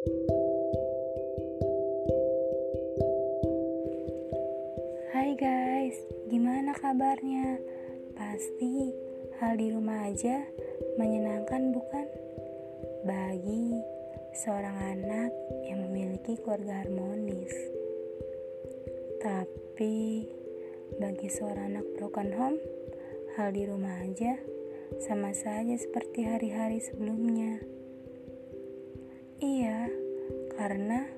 Hai guys, gimana kabarnya? Pasti hal di rumah aja menyenangkan bukan? Bagi seorang anak yang memiliki keluarga harmonis. Tapi bagi seorang anak broken home, hal di rumah aja sama saja seperti hari-hari sebelumnya. Iya, karena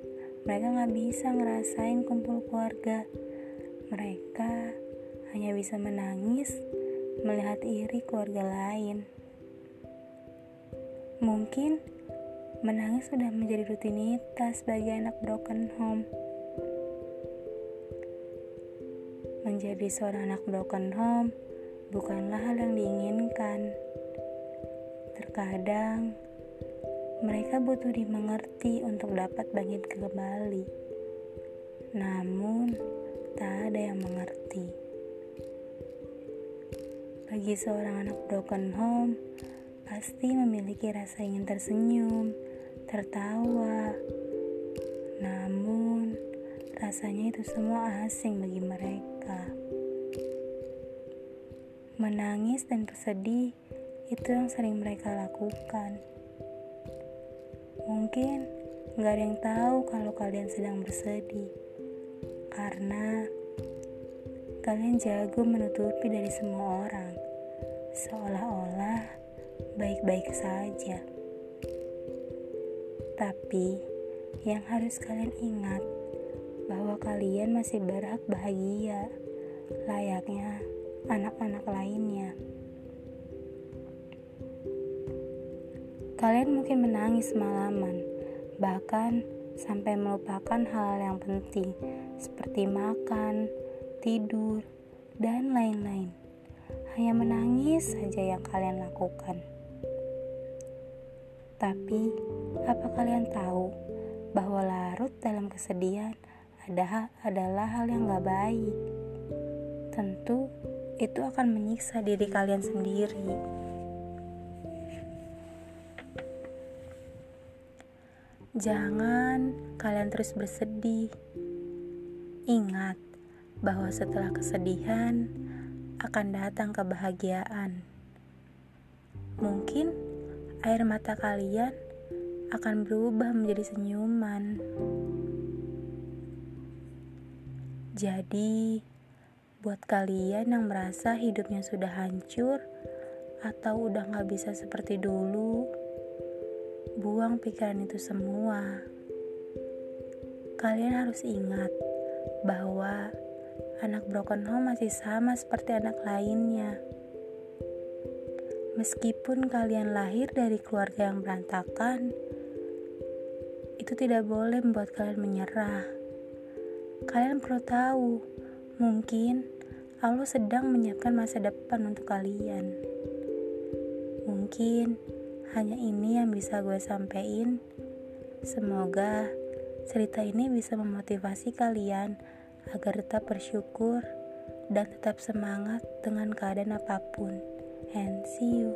mereka nggak bisa ngerasain kumpul keluarga. Mereka hanya bisa menangis melihat iri keluarga lain. Mungkin menangis sudah menjadi rutinitas bagi anak broken home. Menjadi seorang anak broken home bukanlah hal yang diinginkan. Terkadang mereka butuh dimengerti untuk dapat bangkit kembali. Namun, tak ada yang mengerti. Bagi seorang anak broken home, pasti memiliki rasa ingin tersenyum, tertawa. Namun, rasanya itu semua asing bagi mereka. Menangis dan bersedih itu yang sering mereka lakukan. Mungkin gak ada yang tahu kalau kalian sedang bersedih, karena kalian jago menutupi dari semua orang, seolah-olah baik-baik saja. Tapi yang harus kalian ingat bahwa kalian masih berhak bahagia, layaknya anak-anak lainnya. Kalian mungkin menangis malaman, bahkan sampai melupakan hal yang penting seperti makan, tidur, dan lain-lain. Hanya menangis saja yang kalian lakukan. Tapi, apa kalian tahu bahwa larut dalam kesedihan adalah hal yang gak baik? Tentu, itu akan menyiksa diri kalian sendiri. Jangan kalian terus bersedih. Ingat bahwa setelah kesedihan akan datang kebahagiaan. Mungkin air mata kalian akan berubah menjadi senyuman. Jadi, buat kalian yang merasa hidupnya sudah hancur atau udah gak bisa seperti dulu, Buang pikiran itu semua. Kalian harus ingat bahwa anak broken home masih sama seperti anak lainnya. Meskipun kalian lahir dari keluarga yang berantakan, itu tidak boleh membuat kalian menyerah. Kalian perlu tahu, mungkin Allah sedang menyiapkan masa depan untuk kalian. Mungkin hanya ini yang bisa gue sampein. Semoga cerita ini bisa memotivasi kalian agar tetap bersyukur dan tetap semangat dengan keadaan apa pun. And see you.